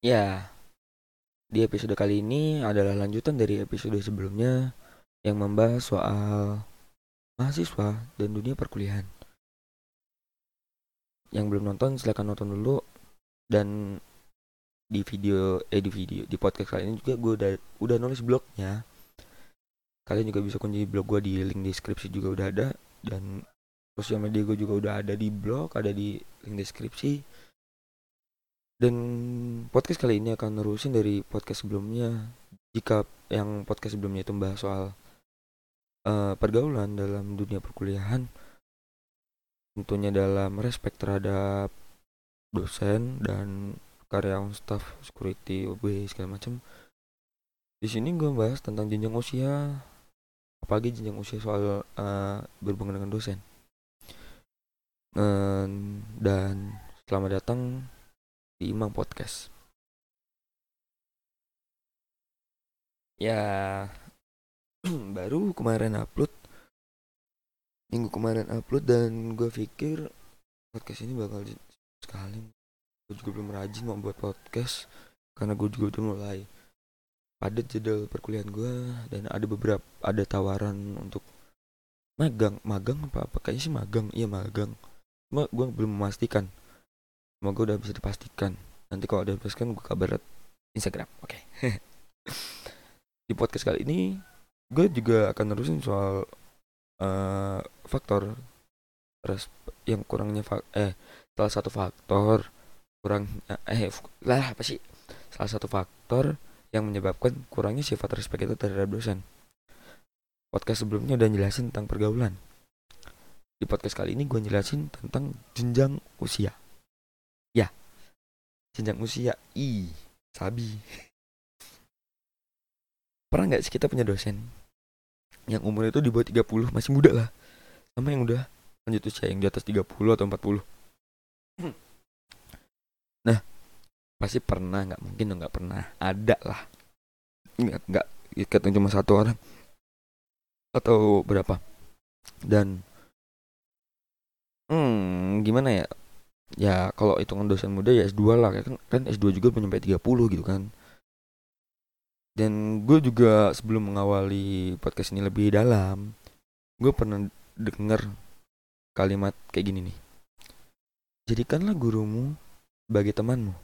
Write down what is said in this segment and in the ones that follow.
Ya, di episode kali ini adalah lanjutan dari episode sebelumnya yang membahas soal mahasiswa dan dunia perkuliahan. Yang belum nonton silahkan nonton dulu dan di video eh di video di podcast kali ini juga gue udah udah nulis blognya. Kalian juga bisa kunjungi blog gue di link deskripsi juga udah ada dan sosial media gue juga udah ada di blog, ada di link deskripsi dan podcast kali ini akan nerusin dari podcast sebelumnya. Jika yang podcast sebelumnya itu membahas soal uh, pergaulan dalam dunia perkuliahan, tentunya dalam respect terhadap dosen dan karyawan staff security OB segala macam. Di sini gue bahas tentang jenjang usia, apalagi jenjang usia soal uh, berhubungan dengan dosen. Dan selamat datang di Imang Podcast. Ya, baru kemarin upload. Minggu kemarin upload dan gue pikir podcast ini bakal sekali. Gue juga belum rajin mau buat podcast karena gue juga udah mulai padat jadwal perkuliahan gue dan ada beberapa ada tawaran untuk magang magang apa apa kayaknya sih magang iya magang cuma gue belum memastikan Semoga udah bisa dipastikan. Nanti kalau udah dipastikan gue kabar Instagram. Oke. Okay. Di podcast kali ini gue juga akan nerusin soal uh, faktor yang kurangnya fak eh salah satu faktor kurang eh lah apa sih salah satu faktor yang menyebabkan kurangnya sifat respect itu terhadap dosen. Podcast sebelumnya udah jelasin tentang pergaulan. Di podcast kali ini gue jelasin tentang jenjang usia jenjang usia i sabi. Pernah nggak sih kita punya dosen yang umurnya itu di bawah 30 masih muda lah. Sama yang udah lanjut usia yang di atas 30 atau 40 nah pasti pernah nggak mungkin nggak pernah. Ada lah. Nggak nggak ikatan cuma satu orang. Atau berapa. Dan hmm gimana ya ya kalau hitungan dosen muda ya S2 lah kan. Kan S2 juga belum sampai 30 gitu kan. Dan gue juga sebelum mengawali podcast ini lebih dalam gue pernah denger kalimat kayak gini nih. Jadikanlah gurumu sebagai temanmu.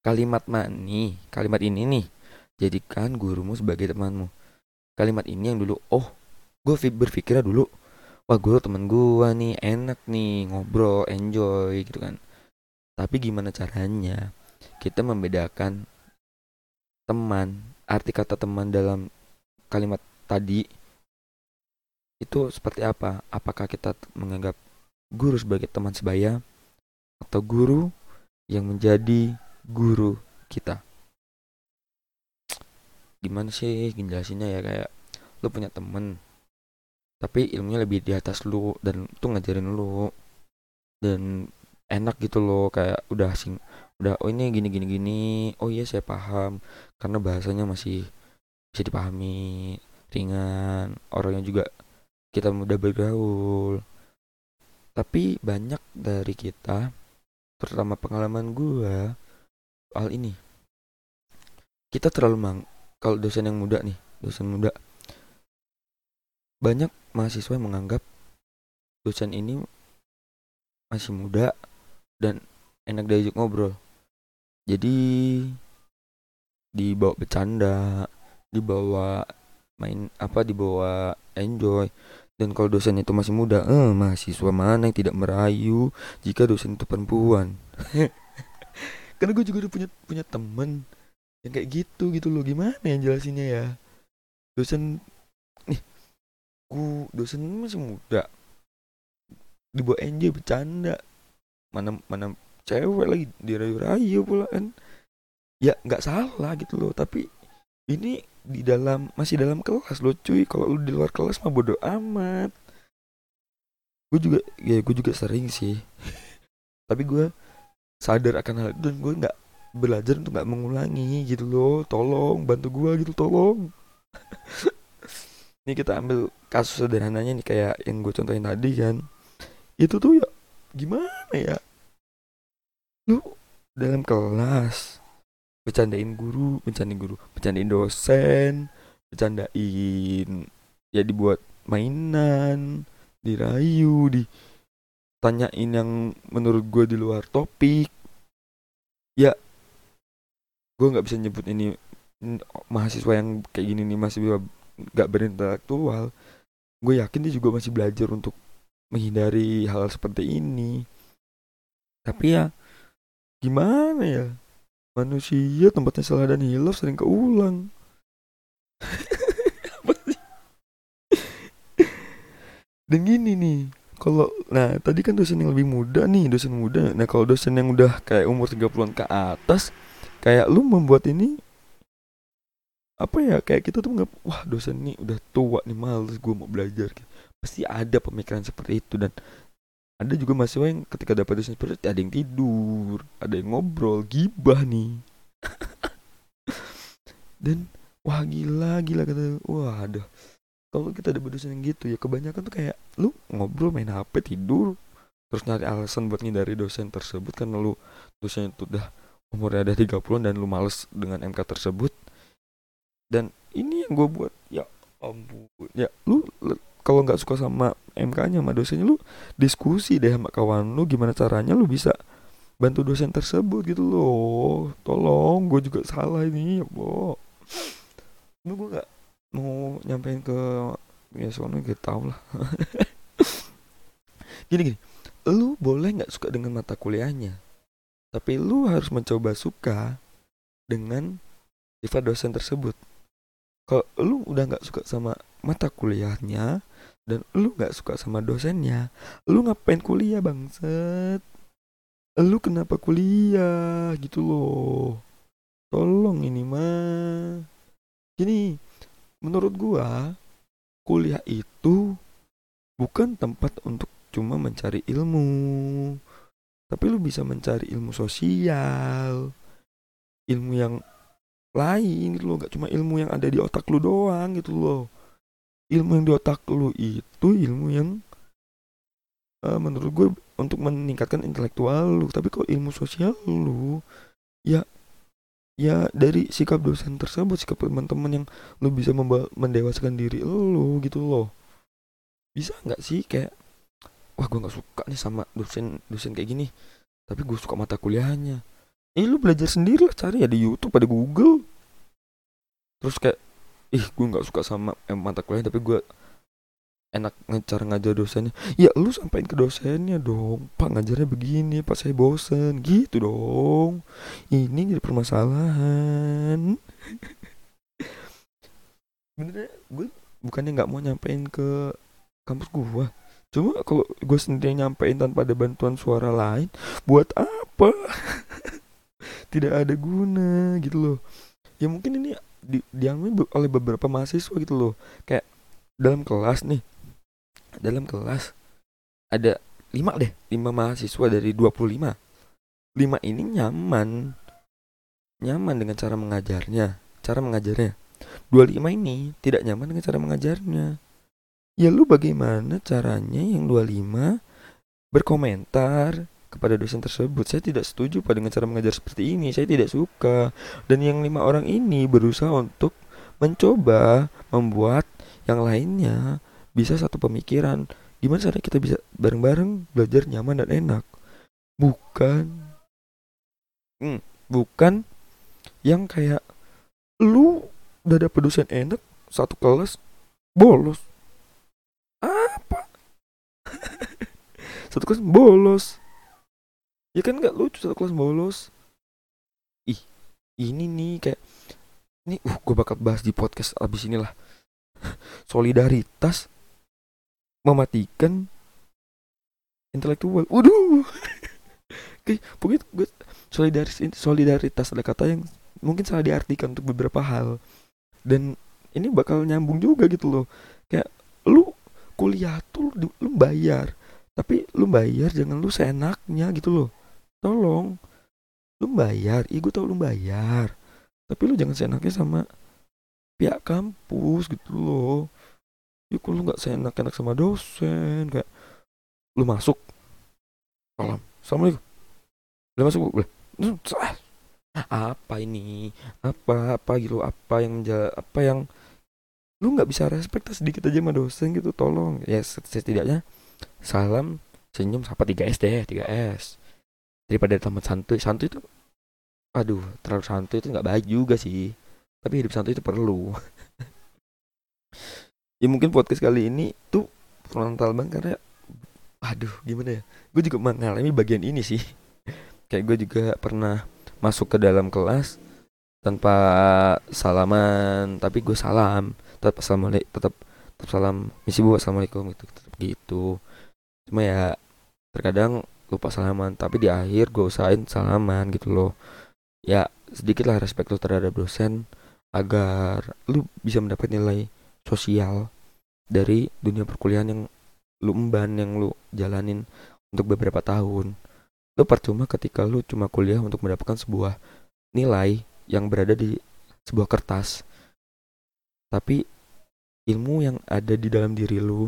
Kalimat mani kalimat ini nih jadikan gurumu sebagai temanmu. Kalimat ini yang dulu oh gue berpikirnya dulu wah gue temen gue nih enak nih ngobrol enjoy gitu kan. Tapi gimana caranya kita membedakan teman arti kata teman dalam kalimat tadi itu seperti apa? Apakah kita menganggap guru sebagai teman sebaya atau guru yang menjadi guru kita? Gimana sih? Jelasinnya ya kayak lu punya temen tapi ilmunya lebih di atas lu dan tuh ngajarin lu. Dan enak gitu loh kayak udah sing udah oh ini gini gini gini. Oh iya saya paham. Karena bahasanya masih bisa dipahami ringan orangnya juga kita mudah bergaul. Tapi banyak dari kita terutama pengalaman gua soal ini. Kita terlalu mang kalau dosen yang muda nih dosen muda. Banyak mahasiswa yang menganggap dosen ini masih muda dan enak diajak ngobrol. Jadi dibawa bercanda, dibawa main apa dibawa enjoy. Dan kalau dosen itu masih muda eh mahasiswa mana yang tidak merayu jika dosen itu perempuan? Karena gue juga udah punya punya temen yang kayak gitu gitu loh. Gimana yang jelasinnya ya? Dosen nih aku dosen masih muda. Dibawa NJ bercanda. Mana mana cewek lagi dirayu-rayu pula kan. Ya nggak salah gitu loh. Tapi ini di dalam masih dalam kelas lo cuy. Kalau lu di luar kelas mah bodoh amat. Gue juga ya gue juga sering sih. Tapi gue sadar akan hal itu dan gue nggak belajar untuk nggak mengulangi gitu loh. Tolong bantu gue gitu tolong ini kita ambil kasus sederhananya nih kayak yang gue contohin tadi kan. Itu tuh ya gimana ya? Lu dalam kelas bercandain guru bercandain guru bercandain dosen bercandain ya dibuat mainan dirayu di tanyain yang menurut gue di luar topik. Ya gue nggak bisa nyebut ini mahasiswa yang kayak gini nih masih nggak berintelektual. Gue yakin dia juga masih belajar untuk menghindari hal, seperti ini. Tapi ya gimana ya? Manusia tempatnya salah dan hilaf sering keulang. Dan gini nih kalau nah tadi kan dosen yang lebih muda nih dosen muda. Nah kalau dosen yang udah kayak umur 30-an ke atas kayak lu membuat ini apa ya kayak kita tuh nggak wah dosen nih udah tua nih males gue mau belajar. Pasti ada pemikiran seperti itu dan ada juga mahasiswa yang ketika dapat dosen seperti itu ada yang tidur ada yang ngobrol gibah nih. Dan wah gila gila kata wah ada kalau kita ada dosen yang gitu ya kebanyakan tuh kayak lu ngobrol main HP tidur terus nyari alasan buat ngindari dosen tersebut karena lu dosen itu udah umurnya ada 30 dan lu males dengan MK tersebut dan ini yang gue buat. Ya ampun. Ya lu kalau nggak suka sama MK-nya sama dosennya lu diskusi deh sama kawan lu gimana caranya lu bisa bantu dosen tersebut gitu loh. Tolong gue juga salah ini ya boh lu gue nggak mau nyampein ke ya soalnya kita tahu lah. Gini gini. Lu boleh nggak suka dengan mata kuliahnya? Tapi lu harus mencoba suka dengan sifat dosen tersebut kalau lu udah nggak suka sama mata kuliahnya dan lu nggak suka sama dosennya lu ngapain kuliah bangset lu kenapa kuliah? Gitu loh. Tolong ini mah. Gini menurut gua kuliah itu bukan tempat untuk cuma mencari ilmu. Tapi lu bisa mencari ilmu sosial ilmu yang lain gitu loh gak cuma ilmu yang ada di otak lu doang gitu loh. Ilmu yang di otak lu itu ilmu yang uh, menurut gue untuk meningkatkan intelektual lu. Tapi kalau ilmu sosial lu ya ya dari sikap dosen tersebut sikap teman-teman yang lu bisa mendewasakan diri lu gitu loh. Bisa nggak sih kayak wah gue nggak suka nih sama dosen dosen kayak gini tapi gue suka mata kuliahnya eh lu belajar sendiri lah cari ya di YouTube ada Google. Terus kayak ih gue nggak suka sama eh, mata kuliah tapi gue enak cara ngajar dosennya. Ya lu sampaikan ke dosennya dong. Pak ngajarnya begini pak saya bosen. Gitu dong. Ini jadi permasalahan. Bener gue bukannya nggak mau nyampein ke kampus gue cuma kalau gue sendiri nyampein tanpa ada bantuan suara lain buat apa tidak ada guna gitu loh. Ya mungkin ini di, diambil oleh beberapa mahasiswa gitu loh. Kayak dalam kelas nih dalam kelas ada lima deh lima mahasiswa dari 25 lima. Ini nyaman nyaman dengan cara mengajarnya cara mengajarnya. dua lima ini tidak nyaman dengan cara mengajarnya. Ya lu bagaimana caranya yang dua lima berkomentar kepada dosen tersebut. Saya tidak setuju pada cara mengajar seperti ini. Saya tidak suka. Dan yang lima orang ini berusaha untuk mencoba membuat yang lainnya bisa satu pemikiran. Gimana caranya kita bisa bareng-bareng belajar nyaman dan enak? Bukan. Hmm, bukan yang kayak lu udah dapet dosen enak satu kelas bolos. Apa? Satu kelas bolos ya kan nggak lucu satu kelas bolos ih ini nih kayak ini uh gue bakal bahas di podcast abis inilah solidaritas mematikan intelektual. Waduh. Oke, pokoknya gue solidaritas solidaritas ada kata yang mungkin salah diartikan untuk beberapa hal. Dan ini bakal nyambung juga gitu loh. Kayak lu kuliah tuh lu, lu bayar, tapi lu bayar jangan lu seenaknya gitu loh. Tolong. Lu bayar, iya gue tau lu bayar. Tapi lu jangan seenaknya sama pihak kampus gitu loh. Ya kok lu nggak seenak-enak sama dosen kayak lu masuk. Salam assalamualaikum. Boleh masuk boleh. Apa ini? Apa apa gitu? Apa yang menjala, apa yang lu nggak bisa respect sedikit aja sama dosen gitu tolong. Ya setidaknya salam senyum sapa 3S deh 3S daripada tamat santuy. Santuy itu aduh terlalu santuy itu nggak baik juga sih. Tapi hidup santuy itu perlu. Ya mungkin podcast kali ini tuh frontal banget karena aduh gimana ya? Gue juga mengalami bagian ini sih. Kayak gue juga pernah masuk ke dalam kelas tanpa salaman tapi gue salam. Tetap assalamualaikum tetap tetap salam. Misi bu assalamualaikum gitu gitu. Cuma ya terkadang lupa salaman. Tapi di akhir gue usahain salaman gitu loh. Ya sedikit lah respect lo terhadap dosen agar lu bisa mendapat nilai sosial dari dunia perkuliahan yang lu emban yang lu jalanin untuk beberapa tahun. Lu percuma ketika lu cuma kuliah untuk mendapatkan sebuah nilai yang berada di sebuah kertas. Tapi ilmu yang ada di dalam diri lu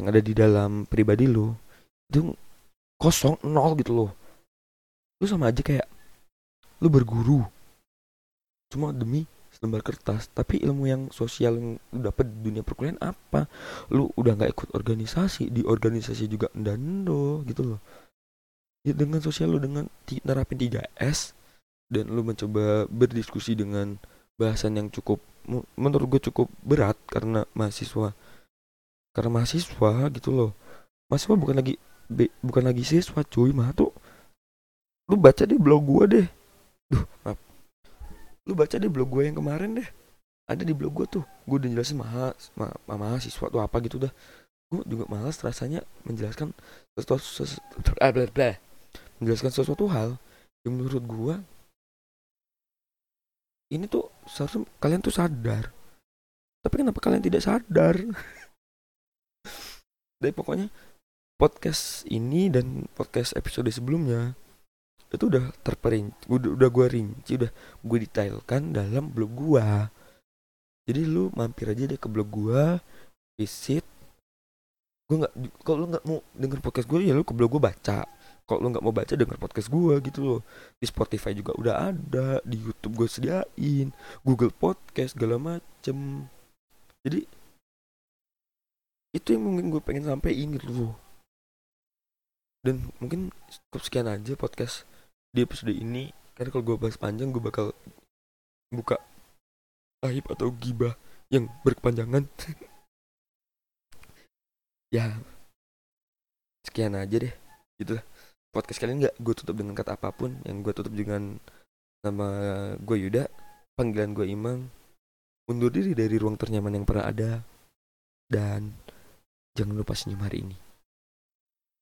yang ada di dalam pribadi lu itu kosong nol gitu loh. Lu sama aja kayak lu berguru. Cuma demi selembar kertas tapi ilmu yang sosial yang lu dapet di dunia perkuliahan apa? Lu udah nggak ikut organisasi di organisasi juga ndando gitu loh. Ya dengan sosial lu dengan nerapin 3S dan lu mencoba berdiskusi dengan bahasan yang cukup menurut gue cukup berat karena mahasiswa. Karena mahasiswa gitu loh. Mahasiswa bukan lagi bukan lagi siswa cuy mah tuh. Lu baca di blog gue deh. Duh maaf. Lu baca deh blog gue yang kemarin deh. Ada di blog gue tuh. Gue udah jelasin maha ma, ma mahasiswa tuh apa gitu dah. Gue juga malas rasanya menjelaskan sesuatu, sesuatu menjelaskan sesuatu hal yang menurut gue ini tuh seharusnya kalian tuh sadar. Tapi kenapa kalian tidak sadar? Dari pokoknya podcast ini dan podcast episode sebelumnya itu udah terperinci udah, udah gue rinci udah gue detailkan dalam blog gue jadi lu mampir aja deh ke blog gue visit. Gue nggak kalau lu nggak mau denger podcast gue ya lu ke blog gue baca. Kalau lu nggak mau baca denger podcast gue gitu loh. Di Spotify juga udah ada di YouTube gue sediain Google Podcast segala macem. Jadi itu yang mungkin gue pengen sampein gitu loh dan mungkin cukup sekian aja podcast di episode ini. Karena kalau gue bahas panjang gue bakal buka aib atau gibah yang berkepanjangan. Ya sekian aja deh. Gitu lah. Podcast kalian nggak gue tutup dengan kata apa pun. Yang gue tutup dengan nama gue Yuda panggilan gue Imang undur diri dari ruang ternyaman yang pernah ada. Dan jangan lupa senyum hari ini